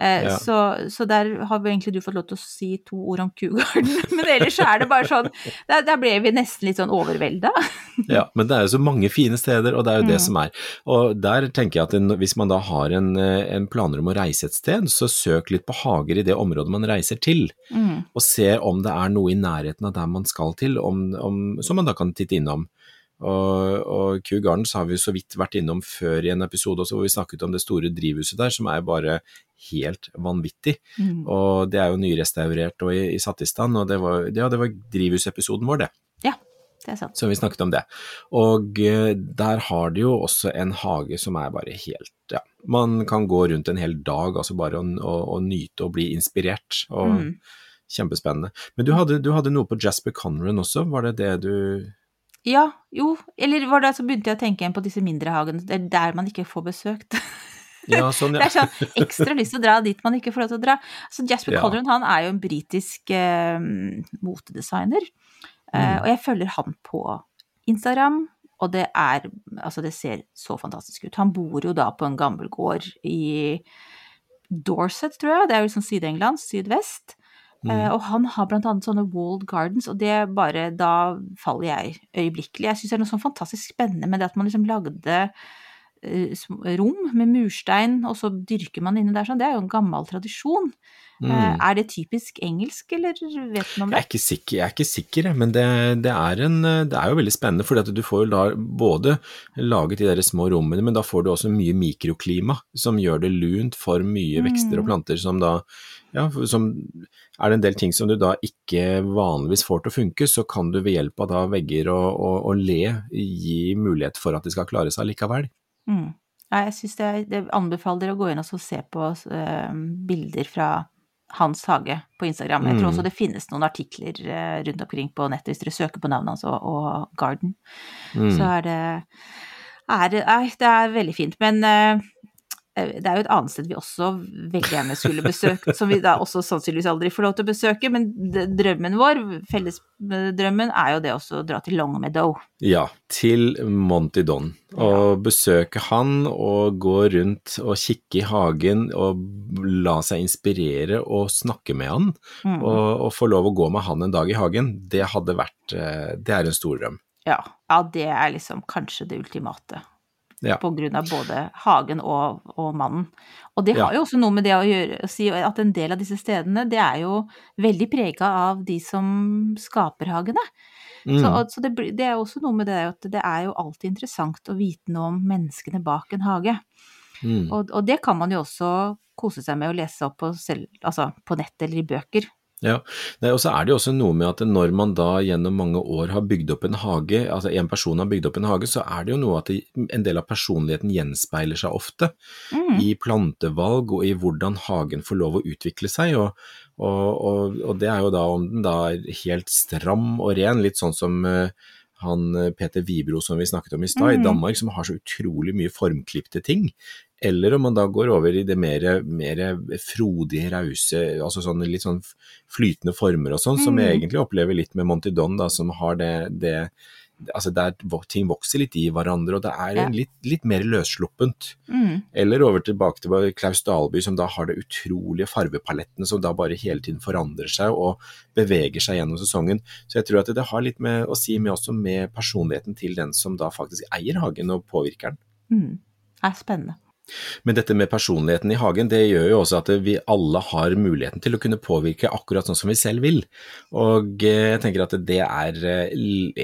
Speaker 3: Eh,
Speaker 4: Ja.
Speaker 3: så, så der har vi egentlig du fått lov til å si to ord om Kugarden. Men ellers så er det bare sånn Der, der ble vi nesten litt sånn overvelda.
Speaker 4: Ja, men det er jo så mange fine steder, og det er jo det
Speaker 3: Mm.
Speaker 4: som er. Og der tenker jeg at en, hvis man da har en, eh, en planer om å reise et sted, så søk litt på hager i det området man reiser til,
Speaker 3: Mm.
Speaker 4: og se om det er noe i nærheten av der man skal til, om, om, som man da kan titte innom. Og, og Kew Gardens har vi så vidt vært innom før i en episode også, hvor vi snakket om det store drivhuset der, som er bare helt vanvittig.
Speaker 3: Mm.
Speaker 4: Og det er jo nyrestaurert og i, i satt i stand, og det var, ja, det var drivhusepisoden vår, det.
Speaker 3: Ja, det er sant.
Speaker 4: Så vi snakket om det. Og eh, der har de jo også en hage som er bare helt Ja, man kan gå rundt en hel dag, altså bare å, å, å nyte og bli inspirert. Og
Speaker 3: Mm.
Speaker 4: Kjempespennende. Men du hadde, du hadde noe på Jasper Conran også, var det det du
Speaker 3: Ja, jo. Eller var det så begynte jeg å tenke igjen på disse mindre hagene. Det er der man ikke får besøkt.
Speaker 4: Ja, sånn, ja.
Speaker 3: Det er sånn ekstra lyst til å dra dit man ikke får lov til å dra. Så Jasper
Speaker 4: Ja.
Speaker 3: Colleran, han er jo en britisk eh, motedesigner, eh,
Speaker 4: Mm.
Speaker 3: og jeg følger han på Instagram. Og det er Altså, det ser så fantastisk ut. Han bor jo da på en gammel gård i Dorset, tror jeg. Det er jo liksom Syd-England, sydvest.
Speaker 4: Mm.
Speaker 3: Eh, og han har blant annet sånne walled gardens, og det bare Da faller jeg øyeblikkelig. Jeg syns det er noe sånn fantastisk spennende med det at man liksom lagde eh, rom med murstein, og så dyrker man inne der sånn. Det er jo en gammel tradisjon. Eh,
Speaker 4: Mm.
Speaker 3: er det typisk engelsk, eller vet du noe om
Speaker 4: Jeg er
Speaker 3: det?
Speaker 4: ikke sikker, jeg er ikke sikker men det, det, er en, det er jo veldig spennende, for du får jo da både laget de der små rommene, men da får du også mye mikroklima, som gjør det lunt for mye vekster og
Speaker 3: Mm.
Speaker 4: planter som da ja, som er det en del ting som du da ikke vanligvis får til å funke, så kan du ved hjelp av da vegger og, og, og le gi mulighet for at de skal klare seg likevel.
Speaker 3: Mm. Ja, jeg syns det, det anbefaler dere å gå inn og se på uh, bilder fra hans hage på Instagram. Jeg tror
Speaker 4: Mm.
Speaker 3: også det finnes noen artikler eh, rundt omkring på nettet hvis dere søker på navnet hans og, og Garden.
Speaker 4: Mm.
Speaker 3: så er det er, det- Nei, det er veldig fint. Men eh, det er jo et annet sted vi også veldig gjerne skulle besøkt, som vi da også sannsynligvis aldri får lov til å besøke. Men drømmen vår, fellesdrømmen, er jo det også å dra til Longmeadow.
Speaker 4: Ja, til Monty Don. Og besøke han og gå rundt og kikke i hagen og la seg inspirere og snakke med han.
Speaker 3: Mm.
Speaker 4: Og, og få lov å gå med han en dag i hagen, det hadde vært eh, Det er en stor drøm.
Speaker 3: Ja, ja, det er liksom kanskje det ultimate.
Speaker 4: Ja.
Speaker 3: Av både hagen og, og mannen. Og det har
Speaker 4: Ja.
Speaker 3: jo også noe med det å gjøre å si at en del av disse stedene, det er jo veldig prega av de som skaper hagene.
Speaker 4: Mm.
Speaker 3: Så, så det, det er også noe med det at det er jo alltid interessant å vite noe om menneskene bak en hage.
Speaker 4: Mm.
Speaker 3: Og, og det kan man jo også kose seg med å lese opp på, selv, altså på nett eller i bøker.
Speaker 4: Ja, og så er det jo også noe med at når man da gjennom mange år har bygd opp en hage, altså en person har bygd opp en hage, så er det jo noe at en del av personligheten gjenspeiler seg ofte
Speaker 3: Mm.
Speaker 4: i plantevalg og i hvordan hagen får lov å utvikle seg. Og, og, og, og det er jo da om den da er helt stram og ren, litt sånn som eh, han eh, Peter Vibro som vi snakket om i stad, i
Speaker 3: Mhm.
Speaker 4: Danmark, som har så utrolig mye formklipte ting. Eller om man da går over i det mer, mer frodige, rause, altså sånn litt sånn flytende former og sånn, som jeg
Speaker 3: Mhm.
Speaker 4: egentlig opplever litt med Monty Don, da, som har det, det Altså der ting vokser litt i hverandre, og det er
Speaker 3: Ja.
Speaker 4: litt, litt mer løssluppent.
Speaker 3: Mm.
Speaker 4: Eller over tilbake til Klaus Dalby, som da har det utrolige farvepalettene som da bare hele tiden forandrer seg og beveger seg gjennom sesongen. Så jeg tror at det har litt med å si med også med personligheten til den som da faktisk eier hagen og påvirker den.
Speaker 3: Mm. Det er spennende.
Speaker 4: Men dette med personligheten i hagen, det gjør jo også at vi alle har muligheten til å kunne påvirke akkurat sånn som vi selv vil. Og eh, jeg tenker at det er eh,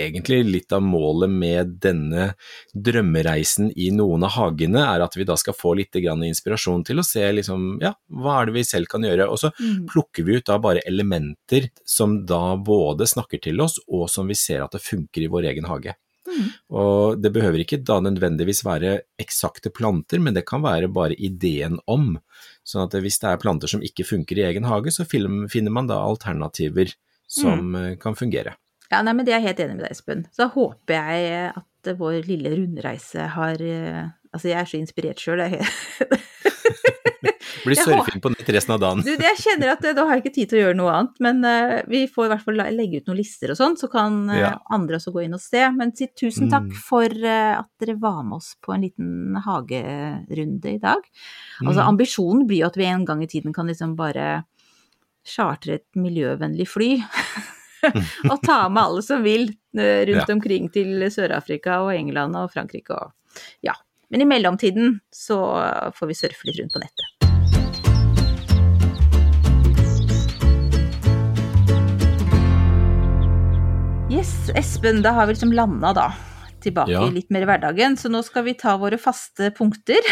Speaker 4: egentlig litt av målet med denne drømmereisen i noen av hagene, er at vi da skal få litt grann inspirasjon til å se liksom, ja, hva er det vi selv kan gjøre. Og så
Speaker 3: Mm.
Speaker 4: plukker vi ut da bare elementer som da både snakker til oss, og som vi ser at det funker i vår egen hage.
Speaker 3: Mm.
Speaker 4: Og det behøver ikke da nødvendigvis være eksakte planter, men det kan være bare ideen om. Sånn at hvis det er planter som ikke funker i egen hage, så finner man da alternativer som mm. kan fungere.
Speaker 3: Ja, nei, men det er jeg helt enig med deg, Espen. Så da håper jeg at eh, vår lille rundreise har eh, Altså, jeg er så inspirert sjøl, jeg.
Speaker 4: Blir surfing på nytt resten av dagen.
Speaker 3: Du, jeg kjenner at eh, da har jeg ikke tid til å gjøre noe annet, men uh, vi får i hvert fall legge ut noen lister og sånn, så kan uh,
Speaker 4: Ja.
Speaker 3: andre også gå inn og se. Men si tusen takk
Speaker 4: Mm.
Speaker 3: for uh, at dere var med oss på en liten hagerunde i dag. Altså
Speaker 4: Mm.
Speaker 3: ambisjonen blir jo at vi en gang i tiden kan liksom bare chartre et miljøvennlig fly. og ta med alle som vil rundt
Speaker 4: Ja.
Speaker 3: omkring til Sør-Afrika og England og Frankrike og ja. Men i mellomtiden så får vi surfe litt rundt på nettet. Yes, Espen, da har vi liksom landa da. Tilbake
Speaker 4: Ja.
Speaker 3: litt mer i hverdagen, så nå skal vi ta våre faste punkter.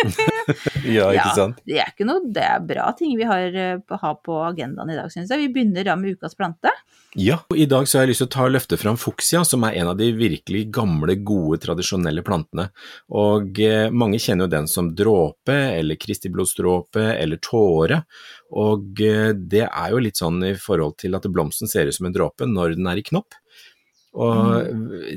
Speaker 4: Ja, ikke sant?
Speaker 3: Det er ikke noe, det er bra ting vi har, eh, har på agendaen i dag, syns jeg. Vi begynner da med ukas plante.
Speaker 4: Ja, og i dag så har jeg lyst til å ta og løfte fram fuksia, som er en av de virkelig gamle, gode, tradisjonelle plantene. Og eh, mange kjenner jo den som dråpe, eller kristiblodsdråpe, eller tåre. Og eh, det er jo litt sånn i forhold til at blomsten ser ut som en dråpe når den er i knopp. Og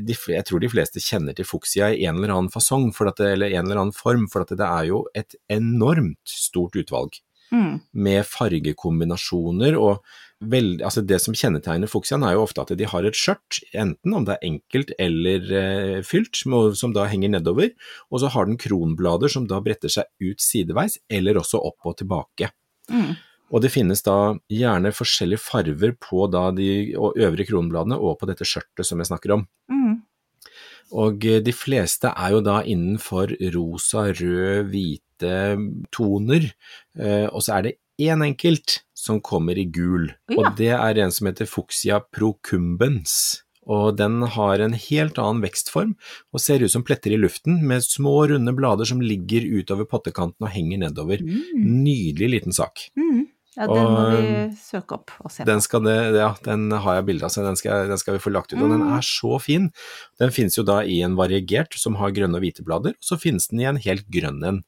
Speaker 4: de, jeg tror de fleste kjenner til fuksia i en eller annen fasong, for at det, eller en eller annen form, for det er jo et enormt stort utvalg
Speaker 3: Mm.
Speaker 4: med fargekombinasjoner og vel, altså det som kjennetegner fuksiaen er jo ofte at de har et skjørt, enten om det er enkelt eller eh, fylt, som da henger nedover, og så har den kronblader som da bretter seg ut sideveis, eller også opp og tilbake.
Speaker 3: Mm.
Speaker 4: Og det finnes da gjerne forskjellige farver på da de øvre kronbladene og på dette skjørtet som jeg snakker om.
Speaker 3: Mm.
Speaker 4: Og de fleste er jo da innenfor rosa, rød, hvite toner, eh, og så er det én enkelt som kommer i gul,
Speaker 3: Ja.
Speaker 4: og det er en som heter Fuchsia procumbens. Og den har en helt annen vekstform og ser ut som pletter i luften, med små, runde blader som ligger utover pottekanten og henger nedover.
Speaker 3: Mm.
Speaker 4: Nydelig liten sak.
Speaker 3: Mm. Ja, den må vi søke opp og se på.
Speaker 4: Den, skal det, ja, den har jeg bilde av, så den skal, den skal vi få lagt ut. Og den
Speaker 3: Mm.
Speaker 4: er så fin. Den finnes jo da i en variegert som har grønne og hvite blader, og så finnes den i en helt grønn en.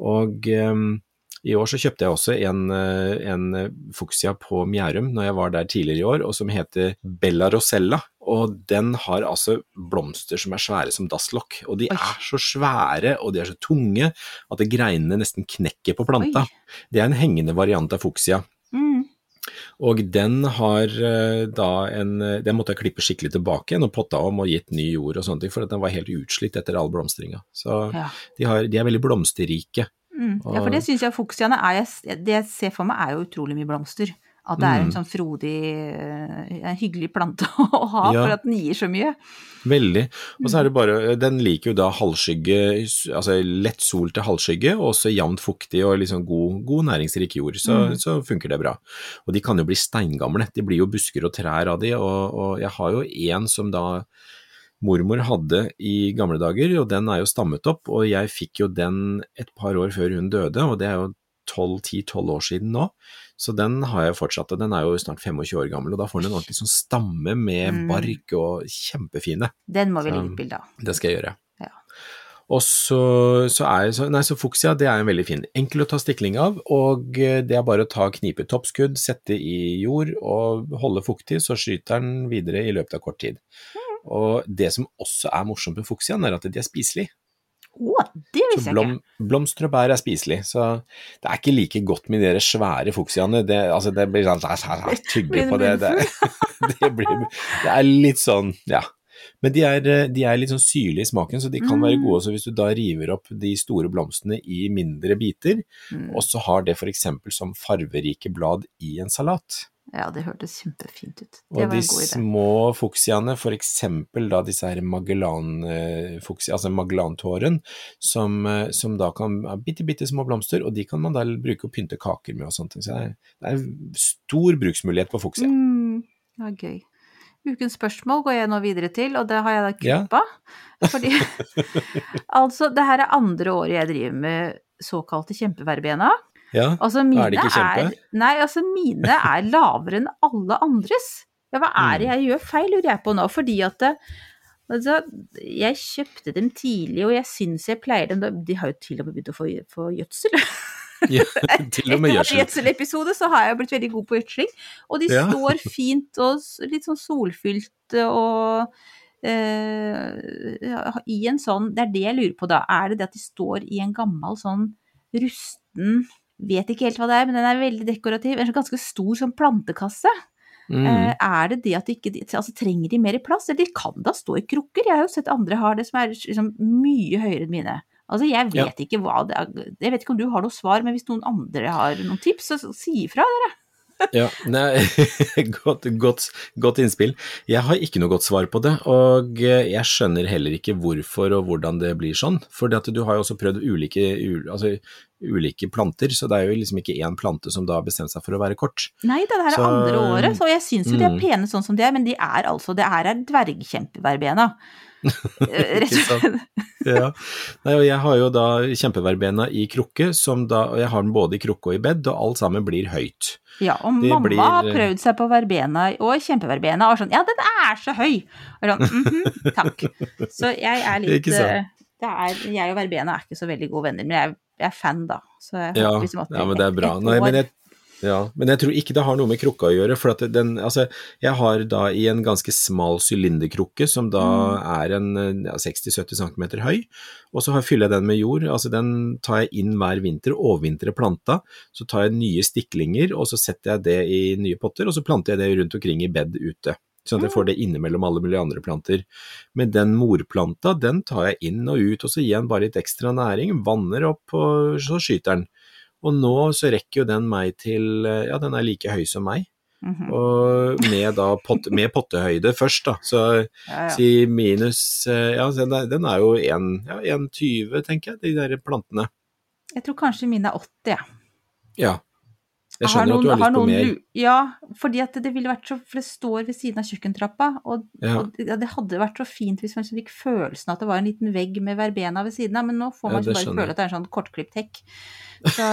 Speaker 4: Og um, i år så kjøpte jeg også en, eh, en fuksia på Mjærum når jeg var der tidligere i år, og som heter Bella Rosella. Og den har altså blomster som er svære som dasslokk, og de
Speaker 3: Oi.
Speaker 4: er så svære og de er så tunge at greinene nesten knekker på planta.
Speaker 3: Oi.
Speaker 4: Det er en hengende variant av fuksia.
Speaker 3: Mm.
Speaker 4: Og den har eh, da en eh, Den måtte jeg klippe skikkelig tilbake igjen og potta om og gitt ny jord og sånne ting, for den var helt utslitt etter all blomstringa. Så
Speaker 3: Ja.
Speaker 4: de, har, de er veldig blomsterrike.
Speaker 3: Mm. ja, for det syns jeg fuksiaene er jeg- Det jeg ser for meg, er jo utrolig mye blomster. At det er en
Speaker 4: Mm.
Speaker 3: sånn frodig, eh, en hyggelig plante å ha,
Speaker 4: Ja.
Speaker 3: for at den gir så mye.
Speaker 4: Veldig. Og så er det bare Den liker jo da halvskygge, altså lett sol til halvskygge, og også jevnt fuktig og liksom god, god næringsrik jord. Så,
Speaker 3: Mm.
Speaker 4: så funker det bra. Og de kan jo bli steingamle. De blir jo busker og trær av de, og, og jeg har jo en som da mormor hadde i gamle dager, og den er jo stammet opp, og jeg fikk jo den et par år før hun døde, og det er jo 10-12 år siden nå. Så den har jeg fortsatt, og den er jo snart 25 år gammel, og da får den en ordentlig sånn stamme med
Speaker 3: Mm.
Speaker 4: bark og kjempefine.
Speaker 3: Den må vi legge ut bilde av.
Speaker 4: Det skal jeg gjøre.
Speaker 3: Ja.
Speaker 4: Og så, så er så, nei, så fuksia det er en veldig fin. Enkel å ta stikling av, og eh, det er bare å ta knipe toppskudd, sette i jord og holde fuktig, så skyter den videre i løpet av kort tid. Og det som også er morsomt med fuksiaen, er at de er spiselige.
Speaker 3: Å, det visste jeg
Speaker 4: blom,
Speaker 3: ikke.
Speaker 4: blomster og bær er spiselig, så det er ikke like godt med de svære fuksiaene. Det, altså, det blir sånn tygge på det. Det, det, blir, det er litt sånn, ja. Men de er, de er litt sånn syrlige i smaken, så de kan være
Speaker 3: Mm.
Speaker 4: gode også hvis du da river opp de store blomstene i mindre biter,
Speaker 3: Mm.
Speaker 4: og så har det f.eks. som farverike blad i en salat.
Speaker 3: Ja, det hørtes kjempefint ut. Det
Speaker 4: Og
Speaker 3: var
Speaker 4: de
Speaker 3: en god idé.
Speaker 4: små fuksiaene, for eksempel da disse her Magellan-fuksia, altså Magellan-tåren, som, eh, som da kan ha bitte, bitte små blomster, og de kan man da bruke å pynte kaker med og sånt. Så det er, det er stor bruksmulighet på fuksia.
Speaker 3: Mm, ja, gøy. Ukens spørsmål går jeg nå videre til, og det har jeg da
Speaker 4: Ja.
Speaker 3: kuppa. Fordi Altså, det her er andre året jeg driver med såkalte kjempeverbena.
Speaker 4: Ja,
Speaker 3: Altså mine
Speaker 4: Er det ikke kjempe?
Speaker 3: er Nei, altså mine er lavere enn alle andres. Ja, hva er det
Speaker 4: Mm.
Speaker 3: jeg gjør feil, lurer jeg på nå, fordi at det, Altså, jeg kjøpte dem tidlig, og jeg syns jeg pleier dem De har jo til og med begynt å få, få gjødsel.
Speaker 4: ja til og med
Speaker 3: Etter
Speaker 4: gjødsel.
Speaker 3: vår gjødselepisode så har jeg blitt veldig god på gjødsling. Og de
Speaker 4: Ja.
Speaker 3: står fint og litt sånn solfylt og eh, i en sånn Det er det jeg lurer på da. Er det det at de står i en gammel sånn rusten vet ikke helt hva det er, men den er veldig dekorativ. En ganske stor sånn plantekasse.
Speaker 4: Mm.
Speaker 3: Eh, er det det at de ikke altså, Trenger de mer plass, eller de kan da stå i krukker? Jeg har jo sett andre har det som er liksom mye høyere enn mine. Altså, jeg vet ikke hva det er Jeg vet ikke om du har noe svar, men hvis noen andre har noen tips, så si ifra, dere.
Speaker 4: Ja, nei, godt, godt, godt innspill. Jeg har ikke noe godt svar på det, og jeg skjønner heller ikke hvorfor og hvordan det blir sånn. For du har jo også prøvd ulike, altså, ulike planter, så det er jo liksom ikke én plante som da har bestemt seg for å være kort.
Speaker 3: Nei, det er
Speaker 4: Så-
Speaker 3: andre året, så jeg syns jo de er
Speaker 4: Mm.
Speaker 3: pene sånn som de er, men de er altså Det her er dvergkjempeverbena. Eh, Rett og slett.
Speaker 4: Ja. Nei, og jeg har jo da kjempeverbena i krukke, som da, og jeg har den både i krukke og i bed, og alt sammen blir høyt.
Speaker 3: Ja, og
Speaker 4: Det
Speaker 3: mamma
Speaker 4: blir-
Speaker 3: har prøvd seg på verbena og kjempeverbena og sånn Ja, den er så høy! Og sånn, mm mhm, takk. Så jeg er litt eh, det er, Jeg og verbena er ikke så veldig gode venner, men jeg, jeg er fan, da. Så jeg
Speaker 4: Ja,
Speaker 3: håper liksom at
Speaker 4: ja men det er bra. Nei, men jeg, ja, men jeg tror ikke det har noe med krukka å gjøre, for at den, altså, jeg har da i en ganske smal sylinderkrukke, som da
Speaker 3: Mm.
Speaker 4: er en ja, 60-70 cm høy, og så fyller jeg den med jord, altså den tar jeg inn hver vinter, overvintrer planta, så tar jeg nye stiklinger, og så setter jeg det i nye potter, og så planter jeg det rundt omkring i bed ute. Sånn at jeg får det innimellom alle mulige andre planter. Men den morplanta, den tar jeg inn og ut, og så gir jeg den bare litt ekstra næring, vanner opp, og så skyter den. Og nå så rekker jo den meg til, eh, ja den er like høy som meg,
Speaker 3: Mhm,
Speaker 4: og med da pot, med pottehøyde først da, så
Speaker 3: ja, ja.
Speaker 4: si minus, eh, ja den er, jo 1,20, ja, 1,20 tenker jeg, de der plantene.
Speaker 3: Jeg tror kanskje mine er 80, jeg.
Speaker 4: Ja, jeg skjønner at du har
Speaker 3: noen-
Speaker 4: lyst på mer.
Speaker 3: Ja, fordi at det ville vært så For det står ved siden av kjøkkentrappa, og,
Speaker 4: Ja.
Speaker 3: og det, det hadde vært så fint hvis man fikk følelsen av at det var en liten vegg med verbena ved siden av, men nå får man
Speaker 4: det
Speaker 3: bare føle at det er en sånn kortklipt hekk. Så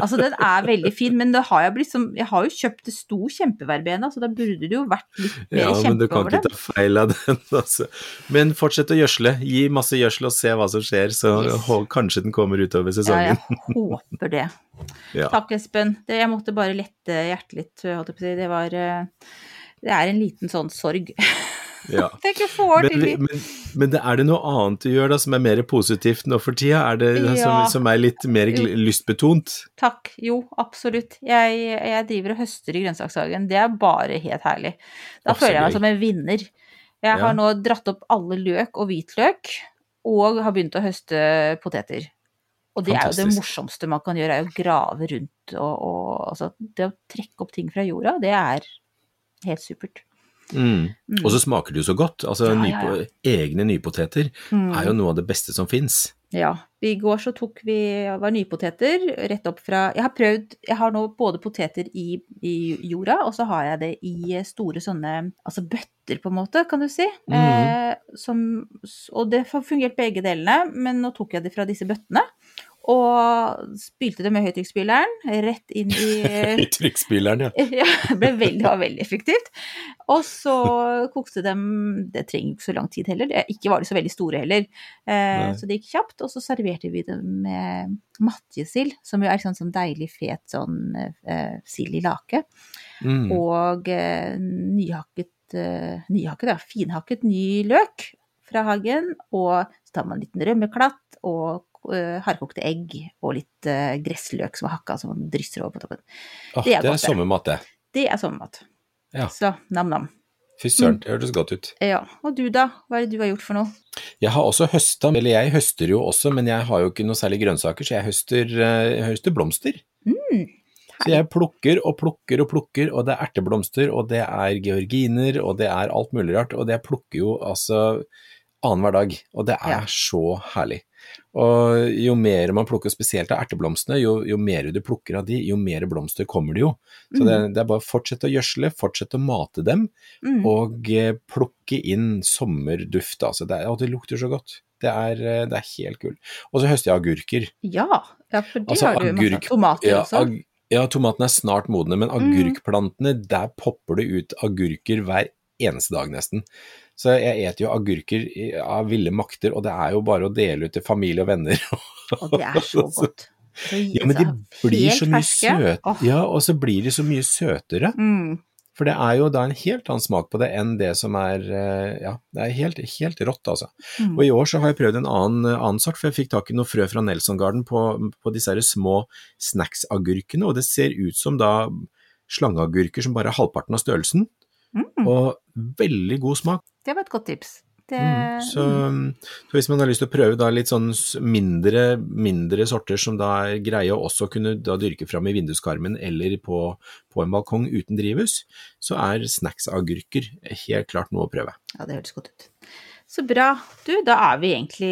Speaker 3: altså, den er veldig fin, men det har jeg blitt som Jeg har jo kjøpt det sto kjempeverbena, så da burde det jo vært litt mer
Speaker 4: Ja, men du kan ikke
Speaker 3: den.
Speaker 4: ta feil av den, altså. Men fortsett å gjødsle. Gi masse gjødsel og se hva som skjer, så
Speaker 3: Yes.
Speaker 4: kanskje den kommer utover sesongen.
Speaker 3: Ja, jeg håper det.
Speaker 4: Ja.
Speaker 3: Takk, Espen. Det, jeg måtte bare lette hjertet litt, holdt jeg på å si. Det var eh, Det er en liten sånn sorg.
Speaker 4: Ja.
Speaker 3: Tenk jeg får
Speaker 4: Men, men, men er det noe annet du gjør da som er mer positivt nå for tida? Er det
Speaker 3: Ja.
Speaker 4: som, som er litt mer lystbetont?
Speaker 3: Takk. Jo, absolutt. Jeg, jeg driver og høster i grønnsakshagen. Det er bare helt herlig. Da
Speaker 4: Å,
Speaker 3: føler jeg meg som en vinner. Jeg
Speaker 4: Ja.
Speaker 3: har nå dratt opp alle løk og hvitløk, og har begynt å høste poteter. Og det er jo det morsomste man kan gjøre, er å grave rundt og, og altså, Det å trekke opp ting fra jorda, det er helt supert.
Speaker 4: Mm.
Speaker 3: Mm.
Speaker 4: Og så smaker det jo så godt. Altså,
Speaker 3: Ja, ja, ja.
Speaker 4: Egne nypoteter
Speaker 3: Mm.
Speaker 4: er jo noe av det beste som fins.
Speaker 3: Ja. I går så tok vi var nypoteter rett opp fra Jeg har prøvd Jeg har nå både poteter i, i jorda, og så har jeg det i store sånne Altså bøtter, på en måte, kan du si.
Speaker 4: Mhm.
Speaker 3: eh, som, og det har fungert begge delene, men nå tok jeg det fra disse bøttene. Og spylte det med høytrykksspyleren rett inn i
Speaker 4: Høytrykksspyleren, ja.
Speaker 3: ja, ble veldig, var veldig effektivt. Og så kokte dem Det trenger ikke så lang tid heller. Det, ikke var de så veldig store heller. Eh, så det gikk kjapt. Og så serverte vi dem med matjesild, som jo er sånn, sånn deilig fet sånn eh, sild i lake.
Speaker 4: Mm.
Speaker 3: Og eh, nyhakket, eh, nyhakket, ja, finhakket ny løk fra hagen. Og så tar man en liten rømmeklatt og hardkokte egg og litt eh, gressløk som er hakka, som man drysser over på toppen.
Speaker 4: Åh,
Speaker 3: det er
Speaker 4: det er sommermat, det.
Speaker 3: Det er sommermat.
Speaker 4: Ja.
Speaker 3: Så nam-nam.
Speaker 4: Fy søren, det hørtes godt ut.
Speaker 3: Ja. Og du da? Hva er det du har gjort for noe?
Speaker 4: Jeg har også høsta, eller jeg høster jo også, men jeg har jo ikke noe særlig grønnsaker, så jeg høster, eh, jeg høster blomster.
Speaker 3: Mm,
Speaker 4: Så jeg plukker og plukker og plukker, og det er erteblomster, og det er georginer, og det er alt mulig rart, og det jeg plukker jo altså annenhver dag, og det er
Speaker 3: Ja.
Speaker 4: så herlig. Og jo mer man plukker, spesielt av erteblomstene, jo, jo mer du plukker av de, jo mer blomster kommer det jo. Så det, det er bare å fortsette å gjødsle, fortsette å mate dem,
Speaker 3: Mm.
Speaker 4: og eh, plukke inn sommerduft. Altså. Det, og det lukter så godt. Det er, eh, det er helt kult. Og så høster jeg agurker.
Speaker 3: Ja, ja, for det
Speaker 4: Altså,
Speaker 3: har du masse
Speaker 4: agurk-
Speaker 3: tomater
Speaker 4: Ja,
Speaker 3: også.
Speaker 4: ja, tomatene er snart modne, men agurkplantene, der popper det ut agurker hver eneste dag nesten. Så jeg eter jo agurker av ville makter, og det er jo bare å dele ut til familie og venner.
Speaker 3: Og det er så godt. Så,
Speaker 4: Ja, men de blir så mye søte. Ja, og så blir de så mye søtere.
Speaker 3: Mm.
Speaker 4: For det er jo da en helt annen smak på det enn det som er eh, Ja, det er helt, helt rått, altså.
Speaker 3: Mm.
Speaker 4: Og i år så har jeg prøvd en annen, annen sort, for jeg fikk tak i noe frø fra Nelson Garden på, på disse her små snacksagurkene, og det ser ut som da slangeagurker som bare er halvparten av størrelsen,
Speaker 3: Mm.
Speaker 4: og veldig god smak.
Speaker 3: Det var et godt tips. Det,
Speaker 4: Mm, så, så hvis man har lyst til å prøve litt sånn mindre, mindre sorter som da er greie å også kunne dyrke fram i vinduskarmen eller på, på en balkong uten drivhus, så er snacksagurker helt klart noe å prøve.
Speaker 3: Ja, det høres godt ut. Så bra. Du, da er vi egentlig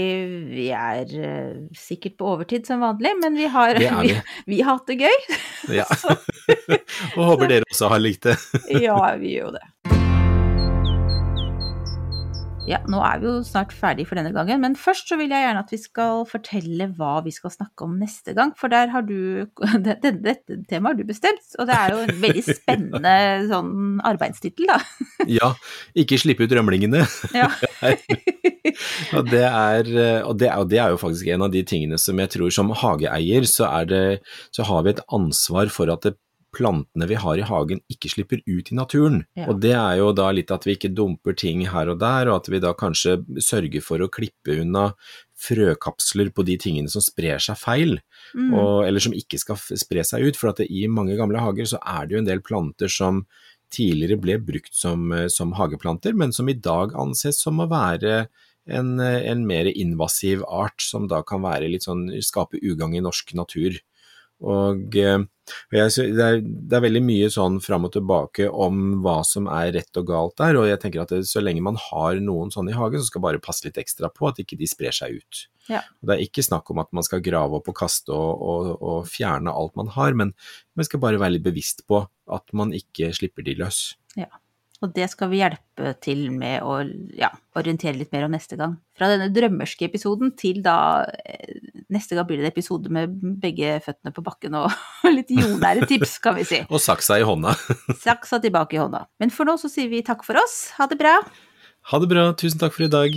Speaker 3: Vi er uh, sikkert på overtid som vanlig, men vi har,
Speaker 4: Det
Speaker 3: vi,
Speaker 4: vi.
Speaker 3: vi har hatt det gøy.
Speaker 4: Ja. Og håper dere også har likt det.
Speaker 3: Ja, vi gjør jo det. Ja, nå er vi jo snart ferdig for denne gangen, men først så vil jeg gjerne at vi skal fortelle hva vi skal snakke om neste gang, for der har du Dette, dette temaet har du bestemt, og det er jo en veldig spennende sånn arbeidstittel, da.
Speaker 4: Ja, ikke slippe ut rømlingene.
Speaker 3: Ja.
Speaker 4: Og det, er, og, det og det er jo faktisk en av de tingene som jeg tror som hageeier, så, er det, så har vi et ansvar for at det, plantene vi har i hagen ikke slipper ut i naturen.
Speaker 3: Ja.
Speaker 4: Og det er jo da litt at vi ikke dumper ting her og der, og at vi da kanskje sørger for å klippe unna frøkapsler på de tingene som sprer seg feil,
Speaker 3: Mm.
Speaker 4: og, eller som ikke skal spre seg ut. For at det, i mange gamle hager så er det jo en del planter som tidligere ble brukt som, eh, som hageplanter, men som i dag anses som å være en, eh, en mer invasiv art, som da kan være litt sånn skape ugagn i norsk natur. Og, eh, og jeg, det, er, det er veldig mye sånn fram og tilbake om hva som er rett og galt der, og jeg tenker at det, så lenge man har noen sånne i hagen, så skal bare passe litt ekstra på at ikke de sprer seg ut.
Speaker 3: Ja.
Speaker 4: Det er ikke snakk om at man skal grave opp og kaste og, og, og fjerne alt man har, men man skal bare være litt bevisst på at man ikke slipper de løs. Ja.
Speaker 3: Og det skal vi hjelpe til med å ja, orientere litt mer om neste gang. Fra denne drømmerske episoden til da eh, Neste gang blir det en episode med begge føttene på bakken og litt jordnære tips, kan vi si.
Speaker 4: Og saksa i hånda.
Speaker 3: Saksa tilbake i hånda. Men for nå så sier vi takk for oss. Ha det bra.
Speaker 4: Ha det bra, tusen takk for i dag.